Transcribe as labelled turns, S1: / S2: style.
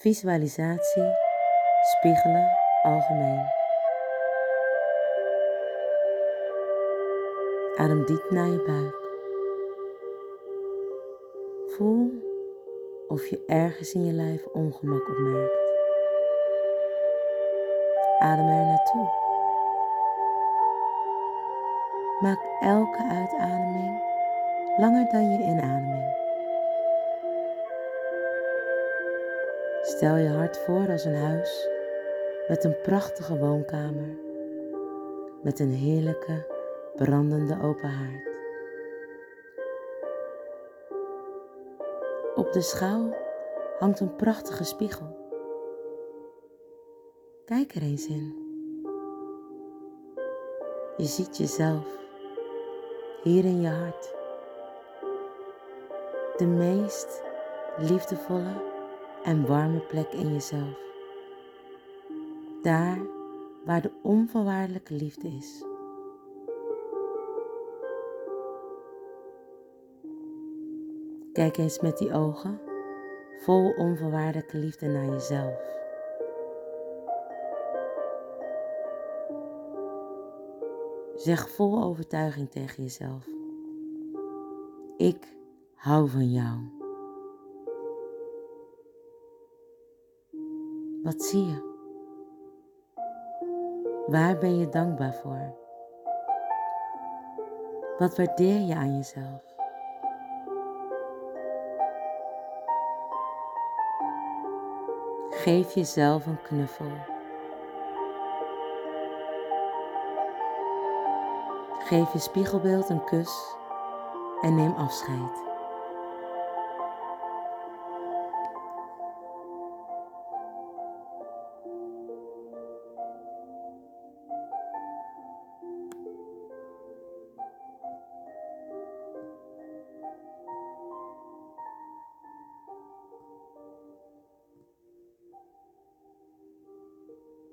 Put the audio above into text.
S1: Visualisatie, spiegelen, algemeen. Adem diep naar je buik. Voel of je ergens in je lijf ongemak opmerkt. Adem er naartoe. Maak elke uitademing langer dan je inademing. Stel je hart voor als een huis met een prachtige woonkamer, met een heerlijke brandende open haard. Op de schouw hangt een prachtige spiegel. Kijk er eens in. Je ziet jezelf hier in je hart. De meest liefdevolle en warme plek in jezelf. Daar waar de onvoorwaardelijke liefde is. Kijk eens met die ogen vol onvoorwaardelijke liefde naar jezelf. Zeg vol overtuiging tegen jezelf. Ik hou van jou. Wat zie je? Waar ben je dankbaar voor? Wat waardeer je aan jezelf? Geef jezelf een knuffel. Geef je spiegelbeeld een kus en neem afscheid.